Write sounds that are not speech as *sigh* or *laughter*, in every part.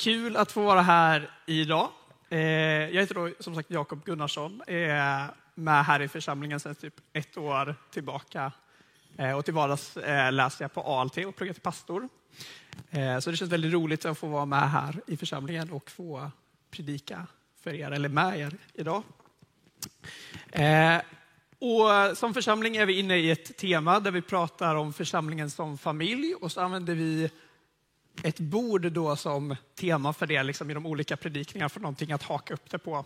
kul att få vara här idag. Eh, jag heter då som sagt Jakob Gunnarsson, är med här i församlingen sedan typ ett år tillbaka. Eh, och till vardags läser jag på ALT och pluggar till pastor. Så det känns väldigt roligt att få vara med här i församlingen och få predika för er, eller med er idag. Och som församling är vi inne i ett tema där vi pratar om församlingen som familj och så använder vi ett bord då som tema för det liksom i de olika predikningarna för någonting att haka upp det på.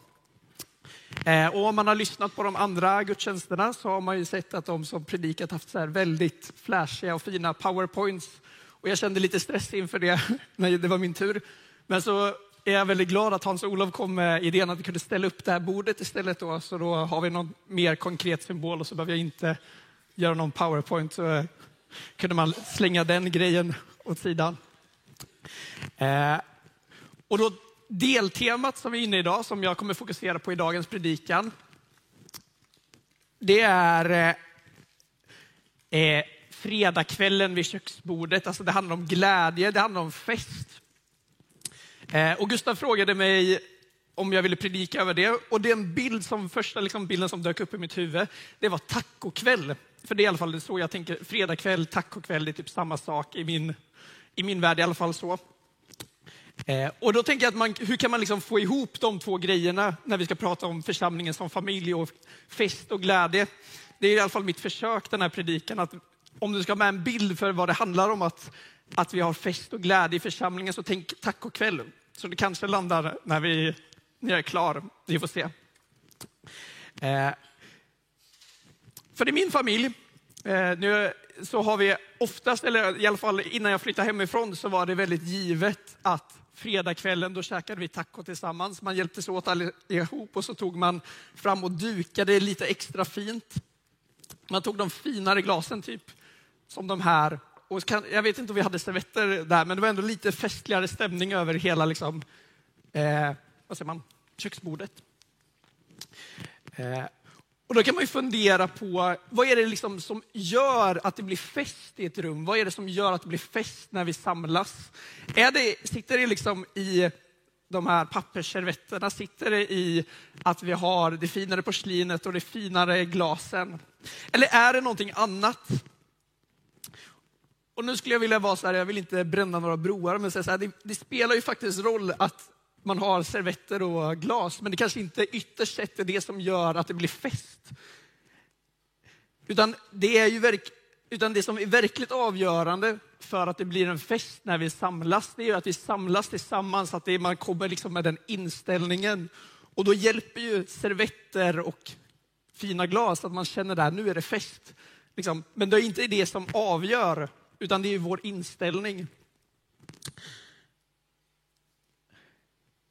Eh, och om man har lyssnat på de andra gudstjänsterna så har man ju sett att de som predikat haft så här väldigt flashiga och fina powerpoints. Och jag kände lite stress inför det *laughs* när det var min tur. Men så är jag väldigt glad att Hans-Olof kom med idén att vi kunde ställa upp det här bordet istället. Då, så då har vi någon mer konkret symbol och så behöver jag inte göra någon powerpoint. Så eh, kunde man slänga den grejen åt sidan. Eh, och då deltemat som vi är inne i idag, som jag kommer fokusera på i dagens predikan, det är eh, eh, fredagskvällen vid köksbordet. Alltså det handlar om glädje, det handlar om fest. Eh, och Gustav frågade mig om jag ville predika över det. Och den bild som, första liksom bilden som dök upp i mitt huvud, det var tacokväll. För det är i alla fall så jag tänker, fredagkväll, tacokväll, det är typ samma sak i min, i min värld i alla fall så. Eh, och då tänker jag att man, hur kan man liksom få ihop de två grejerna när vi ska prata om församlingen som familj och fest och glädje? Det är i alla fall mitt försök den här predikan, att om du ska ha med en bild för vad det handlar om att, att vi har fest och glädje i församlingen, så tänk tack och kväll. Så det kanske landar när vi när jag är klar. Vi får se. Eh, för i min familj, eh, nu så har vi oftast, eller i alla fall innan jag flyttade hemifrån, så var det väldigt givet att fredagskvällen, då käkade vi taco tillsammans. Man hjälptes åt allihop och så tog man fram och dukade lite extra fint. Man tog de finare glasen, typ som de här. Och kan, jag vet inte om vi hade servetter där, men det var ändå lite festligare stämning över hela liksom, eh, vad säger man, köksbordet. Eh, och då kan man ju fundera på vad är det liksom som gör att det blir fest i ett rum? Vad är det som gör att det blir fest när vi samlas? Är det, sitter det liksom i de här pappersservetterna? Sitter det i att vi har det finare porslinet och de finare glasen? Eller är det någonting annat? Och nu skulle jag vilja vara så här, jag vill inte bränna några broar, men säga så här, det, det spelar ju faktiskt roll att man har servetter och glas, men det kanske inte ytterst sett är det som gör att det blir fest. Utan det, är ju verk, utan det som är verkligt avgörande för att det blir en fest när vi samlas, det är ju att vi samlas tillsammans, att det är, man kommer liksom med den inställningen. Och då hjälper ju servetter och fina glas, att man känner där, nu är det fest. Liksom. Men det är inte det som avgör, utan det är vår inställning.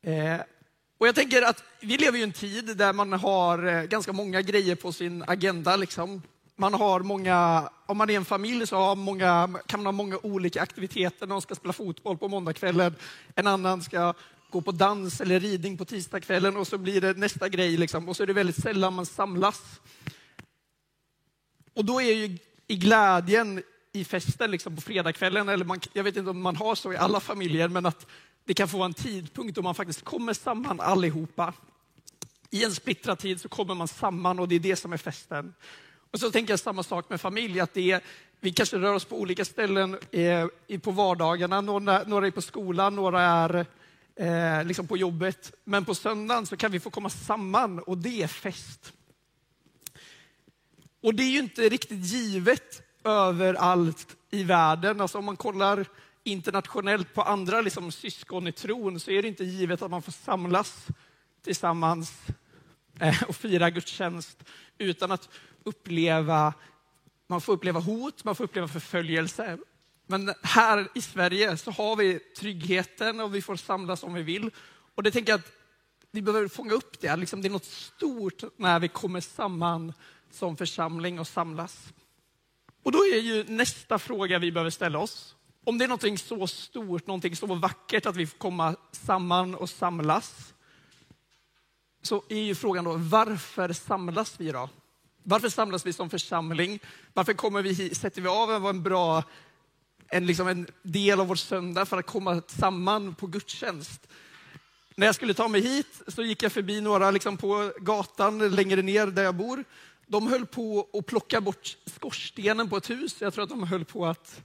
Eh, och jag tänker att vi lever i en tid där man har eh, ganska många grejer på sin agenda. Liksom. Man har många, om man är en familj så har många, kan man ha många olika aktiviteter. Någon ska spela fotboll på måndagskvällen, en annan ska gå på dans eller ridning på tisdagskvällen och så blir det nästa grej. Liksom. Och så är det väldigt sällan man samlas. Och då är ju i glädjen i festen liksom på fredagskvällen, eller man, jag vet inte om man har så i alla familjer, men att det kan få vara en tidpunkt då man faktiskt kommer samman allihopa. I en splittrad tid så kommer man samman och det är det som är festen. Och så tänker jag samma sak med familj, att det är, vi kanske rör oss på olika ställen eh, på vardagarna. Några, några är på skolan, några är eh, liksom på jobbet. Men på söndagen så kan vi få komma samman och det är fest. Och det är ju inte riktigt givet överallt i världen. Alltså om man kollar internationellt på andra liksom, syskon i tron så är det inte givet att man får samlas tillsammans eh, och fira gudstjänst utan att uppleva, man får uppleva hot, man får uppleva förföljelse. Men här i Sverige så har vi tryggheten och vi får samlas om vi vill. Och det tänker jag att vi behöver fånga upp det. Liksom det är något stort när vi kommer samman som församling och samlas. Och då är ju nästa fråga vi behöver ställa oss, om det är någonting så stort, någonting så vackert att vi får komma samman och samlas, så är ju frågan då, varför samlas vi då? Varför samlas vi som församling? Varför kommer vi hit? Sätter vi av en bra en, liksom en del av vår söndag för att komma samman på gudstjänst. När jag skulle ta mig hit så gick jag förbi några liksom på gatan längre ner där jag bor. De höll på att plocka bort skorstenen på ett hus. Jag tror att de höll på att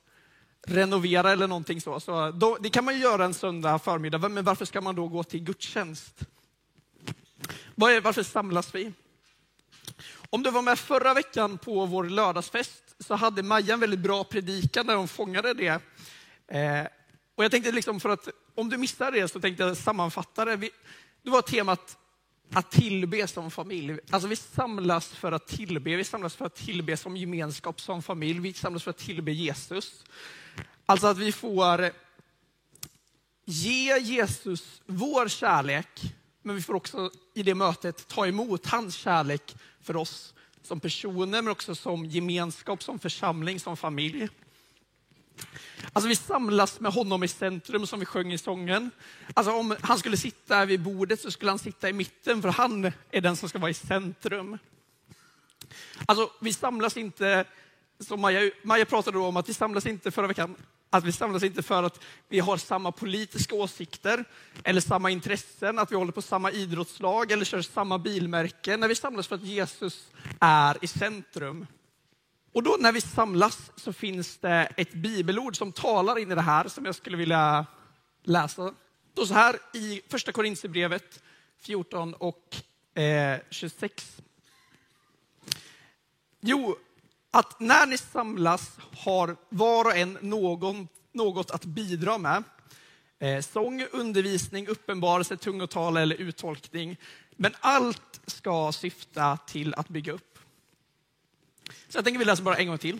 renovera eller någonting så. så då, det kan man ju göra en söndag förmiddag, men varför ska man då gå till gudstjänst? Varför samlas vi? Om du var med förra veckan på vår lördagsfest så hade Maja en väldigt bra predikan där hon fångade det. Eh, och jag tänkte liksom för att, om du missar det så tänkte jag sammanfatta det. Vi, det var temat att tillbe som familj. Alltså vi samlas för att tillbe, vi samlas för att tillbe som gemenskap, som familj. Vi samlas för att tillbe Jesus. Alltså att vi får eh, ge Jesus vår kärlek, men vi får också i det mötet ta emot hans kärlek för oss som personer, men också som gemenskap, som församling, som familj. Alltså vi samlas med honom i centrum som vi sjöng i sången. Alltså om han skulle sitta vid bordet så skulle han sitta i mitten för han är den som ska vara i centrum. Alltså vi samlas inte, som Maja, Maja pratade om att vi samlas inte förra veckan, att vi samlas inte för att vi har samma politiska åsikter eller samma intressen, att vi håller på samma idrottslag eller kör samma bilmärke. När vi samlas för att Jesus är i centrum. Och då när vi samlas så finns det ett bibelord som talar in i det här som jag skulle vilja läsa. Då så här i första Korintierbrevet 14 och eh, 26. Jo, att när ni samlas har var och en någon, något att bidra med. Eh, sång, undervisning, uppenbarelse, tungotal eller uttolkning. Men allt ska syfta till att bygga upp. Så jag tänker vi läser bara en gång till.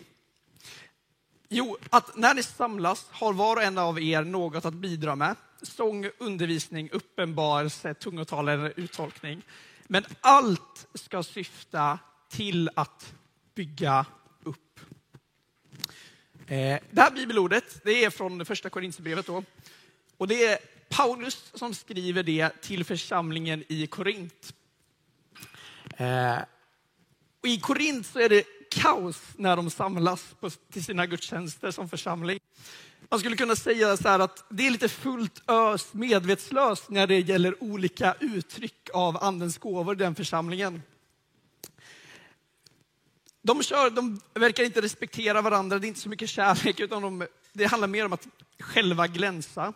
Jo, att när ni samlas har var och en av er något att bidra med. Sång, undervisning, uppenbarelse, tungotal eller uttolkning. Men allt ska syfta till att bygga upp. Eh, det här bibelordet det är från första Korinthierbrevet. Och det är Paulus som skriver det till församlingen i Korint. Eh, I Korint så är det kaos när de samlas på, till sina gudstjänster som församling. Man skulle kunna säga så här att det är lite fullt ös medvetslöst när det gäller olika uttryck av andens gåvor i den församlingen. De, kör, de verkar inte respektera varandra, det är inte så mycket kärlek, utan de, det handlar mer om att själva glänsa.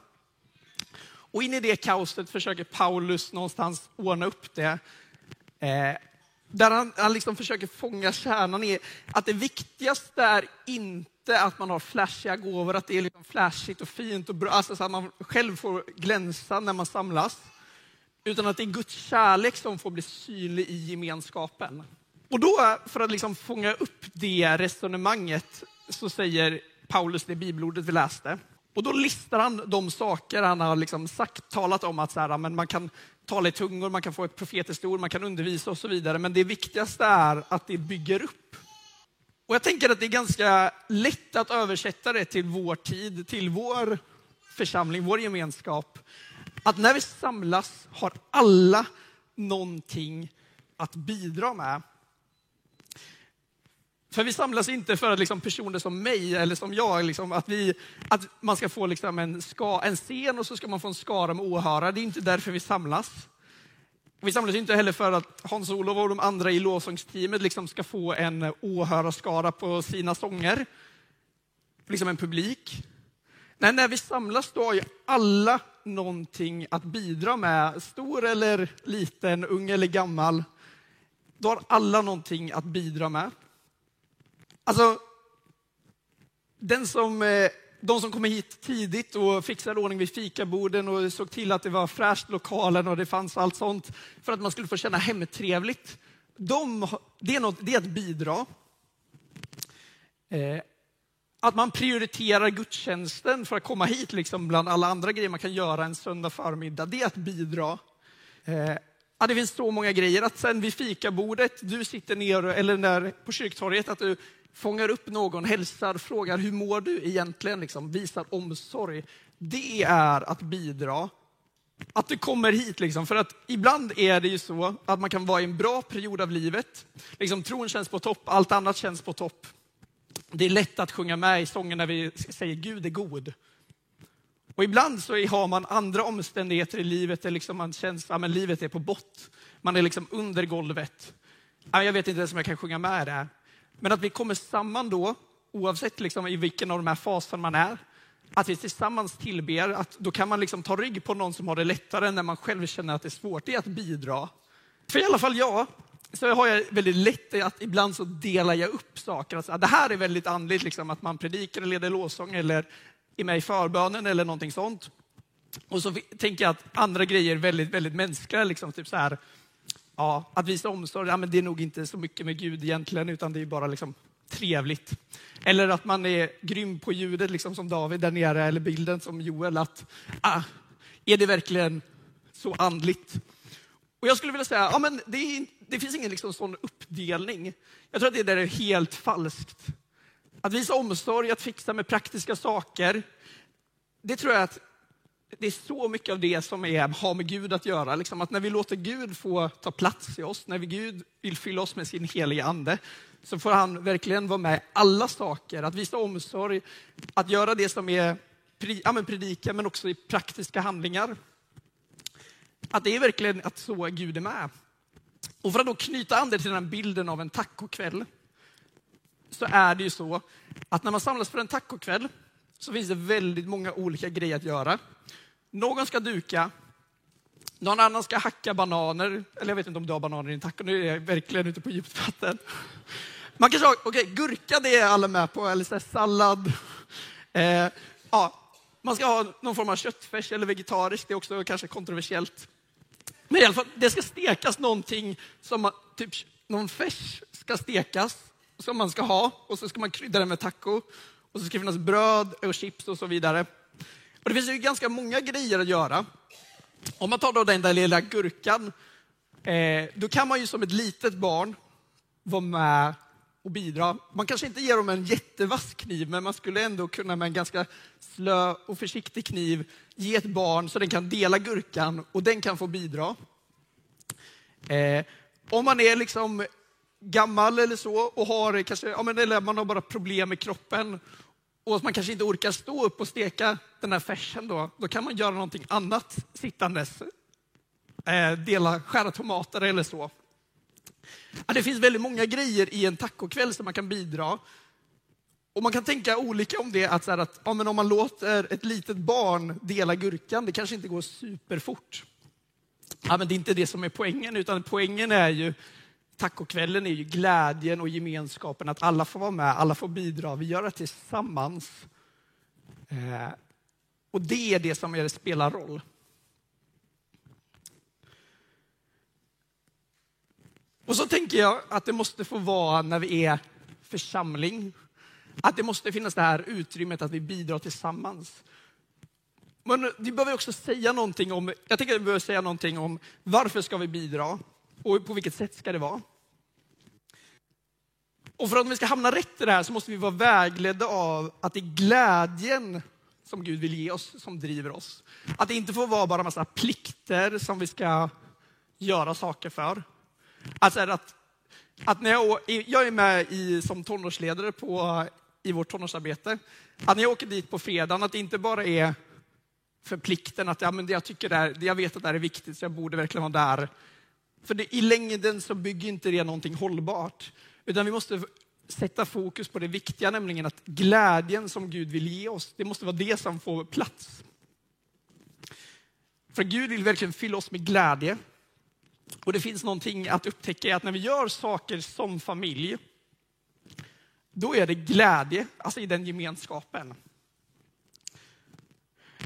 Och in i det kaoset försöker Paulus någonstans ordna upp det. Eh, där han, han liksom försöker fånga kärnan i att det viktigaste är inte att man har flashiga gåvor, att det är liksom flashigt och fint och bra, alltså så att man själv får glänsa när man samlas. Utan att det är Guds kärlek som får bli synlig i gemenskapen. Och då, för att liksom fånga upp det resonemanget, så säger Paulus det bibelordet vi läste. Och då listar han de saker han har liksom sagt, talat om att så här, men man kan tala i tungor, man kan få ett profetiskt ord, man kan undervisa och så vidare. Men det viktigaste är att det bygger upp. Och jag tänker att det är ganska lätt att översätta det till vår tid, till vår församling, vår gemenskap. Att när vi samlas har alla någonting att bidra med. För vi samlas inte för att liksom personer som mig eller som jag, liksom, att, vi, att man ska få liksom en, ska, en scen och så ska man få en skara med åhörare. Det är inte därför vi samlas. Vi samlas inte heller för att Hans-Olof och de andra i lovsångsteamet liksom ska få en åhörarskara på sina sånger. Liksom en publik. Nej, när vi samlas då har ju alla någonting att bidra med. Stor eller liten, ung eller gammal. Då har alla någonting att bidra med. Alltså, den som, eh, de som kommer hit tidigt och fixade ordning vid fikaborden och såg till att det var fräscht lokalen och det fanns allt sånt för att man skulle få känna hemtrevligt. De, det, är något, det är att bidra. Eh, att man prioriterar gudstjänsten för att komma hit liksom bland alla andra grejer man kan göra en söndag förmiddag, det är att bidra. Eh, ja, det finns så många grejer. Att sen vid fikabordet, du sitter ner, eller när, på kyrktorget, att du fångar upp någon, hälsar, frågar hur mår du egentligen, liksom, visar omsorg. Det är att bidra. Att du kommer hit, liksom, för att ibland är det ju så att man kan vara i en bra period av livet. Liksom, tron känns på topp, allt annat känns på topp. Det är lätt att sjunga med i sången när vi säger Gud är god. Och ibland så har man andra omständigheter i livet där liksom man känns att ja, livet är på bott. Man är liksom under golvet. Jag vet inte ens om jag kan sjunga med det. Men att vi kommer samman då, oavsett liksom i vilken av de här faserna man är, att vi tillsammans tillber, att då kan man liksom ta rygg på någon som har det lättare när man själv känner att det är svårt. Det är att bidra. För i alla fall jag, så har jag väldigt lätt att ibland så delar jag upp saker. Alltså, det här är väldigt andligt, liksom, att man predikar eller leder lovsång eller är med i förbönen eller någonting sånt. Och så tänker jag att andra grejer är väldigt, väldigt mänskliga. Liksom, typ så här, ja, att visa omsorg, ja, men det är nog inte så mycket med Gud egentligen, utan det är bara liksom trevligt. Eller att man är grym på ljudet, liksom som David där nere, eller bilden som Joel. Att, ah, är det verkligen så andligt? Och jag skulle vilja säga, ja, men det, är, det finns ingen liksom sån uppdelning. Jag tror att det där är helt falskt. Att visa omsorg, att fixa med praktiska saker, det tror jag att det är så mycket av det som är, har med Gud att göra. Liksom att när vi låter Gud få ta plats i oss, när vi Gud vill fylla oss med sin heliga ande, så får han verkligen vara med i alla saker. Att visa omsorg, att göra det som är ja, men predika, men också i praktiska handlingar. Att det är verkligen att så Gud är med. Och för att då knyta an det till den bilden av en tacokväll, så är det ju så att när man samlas för en tacokväll så finns det väldigt många olika grejer att göra. Någon ska duka, någon annan ska hacka bananer, eller jag vet inte om du har bananer i din taco, nu är jag verkligen ute på djupt vatten. Man kanske har, okej, okay, gurka det är alla med på, eller så sallad. Eh, ja, man ska ha någon form av köttfärs eller vegetariskt, det är också kanske kontroversiellt. Men i alla fall, det ska stekas någonting som, typ någon färs ska stekas, som man ska ha, och så ska man krydda den med taco. Och så ska det finnas bröd och chips och så vidare. Och det finns ju ganska många grejer att göra. Om man tar då den där lilla gurkan, eh, då kan man ju som ett litet barn vara med och bidra. Man kanske inte ger dem en jättevass kniv, men man skulle ändå kunna med en ganska slö och försiktig kniv ge ett barn så den kan dela gurkan och den kan få bidra. Eh, om man är liksom gammal eller så och har kanske, ja, men, eller man har bara problem med kroppen och man kanske inte orkar stå upp och steka den här färsen då, då kan man göra någonting annat sittandes. Eh, dela, skära tomater eller så. Ja, det finns väldigt många grejer i en tacokväll som man kan bidra. Och man kan tänka olika om det, att, så att ja, men om man låter ett litet barn dela gurkan, det kanske inte går superfort. Ja, men det är inte det som är poängen, utan poängen är ju Tacokvällen är ju glädjen och gemenskapen, att alla får vara med, alla får bidra. Vi gör det tillsammans. Eh, och det är det som är, spelar roll. Och så tänker jag att det måste få vara när vi är församling. Att det måste finnas det här utrymmet att vi bidrar tillsammans. Men vi behöver också säga någonting om, jag tänker att vi behöver säga någonting om varför ska vi bidra och på vilket sätt ska det vara. Och för att vi ska hamna rätt i det här så måste vi vara vägledda av att det är glädjen som Gud vill ge oss som driver oss. Att det inte får vara bara massa plikter som vi ska göra saker för. Alltså att, att när jag, jag är med i, som tonårsledare på, i vårt tonårsarbete. Att när jag åker dit på fredagen, att det inte bara är för plikten att ja, men jag, tycker det här, jag vet att det här är viktigt så jag borde verkligen vara där. För det, i längden så bygger inte det någonting hållbart. Utan vi måste sätta fokus på det viktiga, nämligen att glädjen som Gud vill ge oss, det måste vara det som får plats. För Gud vill verkligen fylla oss med glädje. Och det finns någonting att upptäcka i att när vi gör saker som familj, då är det glädje, alltså i den gemenskapen.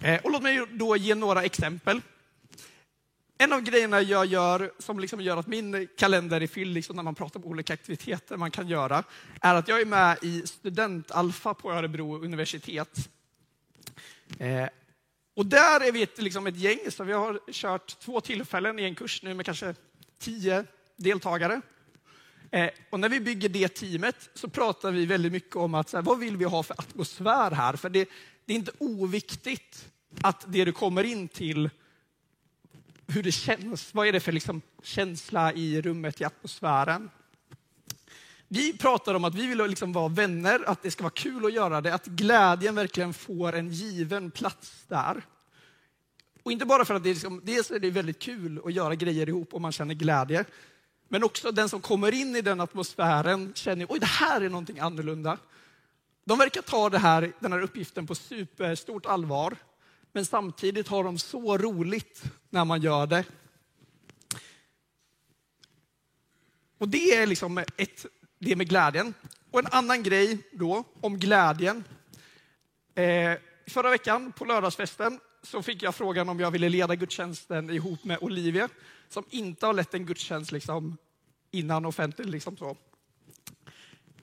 Eh, och låt mig då ge några exempel. En av grejerna jag gör som liksom gör att min kalender är fylld liksom när man pratar om olika aktiviteter man kan göra, är att jag är med i Studentalfa på Örebro universitet. Eh, och där är vi ett, liksom ett gäng, så vi har kört två tillfällen i en kurs nu med kanske tio deltagare. Eh, och när vi bygger det teamet så pratar vi väldigt mycket om att, så här, vad vill vi ha för atmosfär här? För det, det är inte oviktigt att det du kommer in till hur det känns. Vad är det för liksom känsla i rummet, i atmosfären? Vi pratar om att vi vill liksom vara vänner, att det ska vara kul att göra det, att glädjen verkligen får en given plats där. Och inte bara för att det är, liksom, dels är det väldigt kul att göra grejer ihop och man känner glädje, men också den som kommer in i den atmosfären känner, oj det här är någonting annorlunda. De verkar ta det här, den här uppgiften på superstort allvar, men samtidigt har de så roligt när man gör det. Och det är liksom ett, det med glädjen. Och en annan grej då om glädjen. Eh, förra veckan på lördagsfesten så fick jag frågan om jag ville leda gudstjänsten ihop med Olivia, som inte har lett en gudstjänst liksom innan offentligt. Liksom så.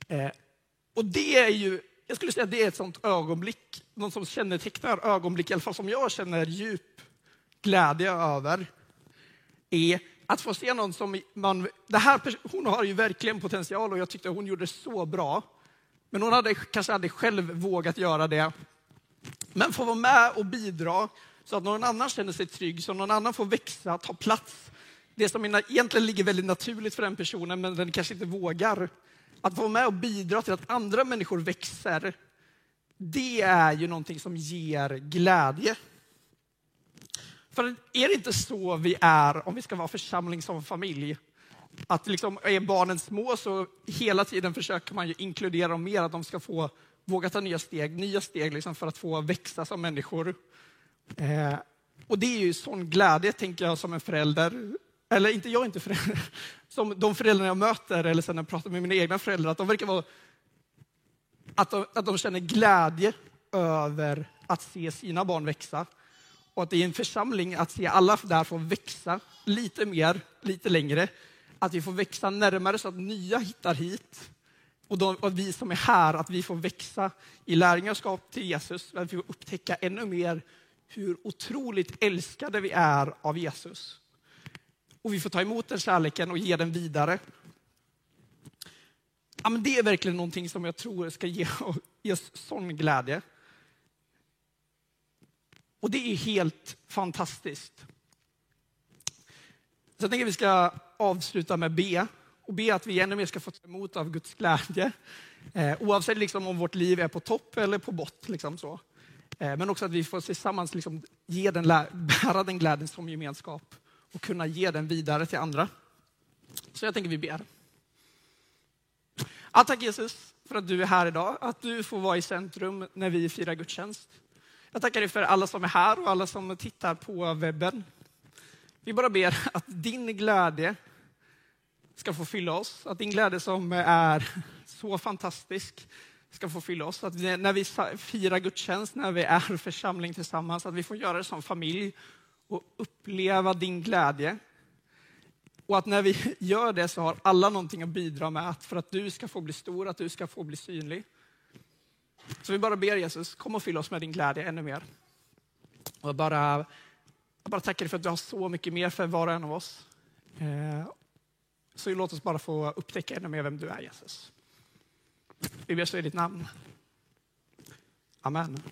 Eh, och det är ju, jag skulle säga det är ett sånt ögonblick, något som kännetecknar ögonblick, i alla fall som jag känner djup glädje över, är att få se någon som man... Det här, hon har ju verkligen potential och jag tyckte hon gjorde det så bra. Men hon hade kanske aldrig själv vågat göra det. Men få vara med och bidra så att någon annan känner sig trygg, så någon annan får växa, ta plats. Det som egentligen ligger väldigt naturligt för den personen, men den kanske inte vågar. Att få vara med och bidra till att andra människor växer, det är ju någonting som ger glädje. För är det inte så vi är om vi ska vara församling som familj? Att liksom, är barnen små så hela tiden försöker man ju inkludera dem mer, att de ska få våga ta nya steg, nya steg liksom för att få växa som människor. Eh, och det är ju sån glädje, tänker jag, som en förälder. Eller inte jag, inte förälder. Som de föräldrar jag möter, eller sen när jag pratar med mina egna föräldrar, att de verkar vara... Att de, att de känner glädje över att se sina barn växa. Och att i en församling, att se alla där få växa lite mer, lite längre. Att vi får växa närmare så att nya hittar hit. Och, de, och vi som är här, att vi får växa i lärjungaskap till Jesus. Att vi får upptäcka ännu mer hur otroligt älskade vi är av Jesus. Och vi får ta emot den kärleken och ge den vidare. Ja, men det är verkligen någonting som jag tror ska ge *laughs* oss sån glädje. Och det är helt fantastiskt. Så jag tänker att vi ska avsluta med be och be att vi ännu mer ska få ta emot av Guds glädje. Eh, oavsett liksom om vårt liv är på topp eller på bott. Liksom så. Eh, men också att vi får tillsammans liksom ge den, bära den glädjen som gemenskap och kunna ge den vidare till andra. Så jag tänker vi ber. Ja, tack Jesus för att du är här idag, att du får vara i centrum när vi firar gudstjänst. Jag tackar dig för alla som är här och alla som tittar på webben. Vi bara ber att din glädje ska få fylla oss, att din glädje som är så fantastisk ska få fylla oss. Att vi, när vi firar gudstjänst, när vi är församling tillsammans, att vi får göra det som familj och uppleva din glädje. Och att när vi *laughs* gör det så har alla någonting att bidra med för att du ska få bli stor, att du ska få bli synlig. Så vi bara ber Jesus, kom och fyll oss med din glädje ännu mer. Och jag bara, jag bara tackar dig för att du har så mycket mer för var och en av oss. Eh, så låt oss bara få upptäcka ännu mer vem du är Jesus. Vi ber så i ditt namn. Amen.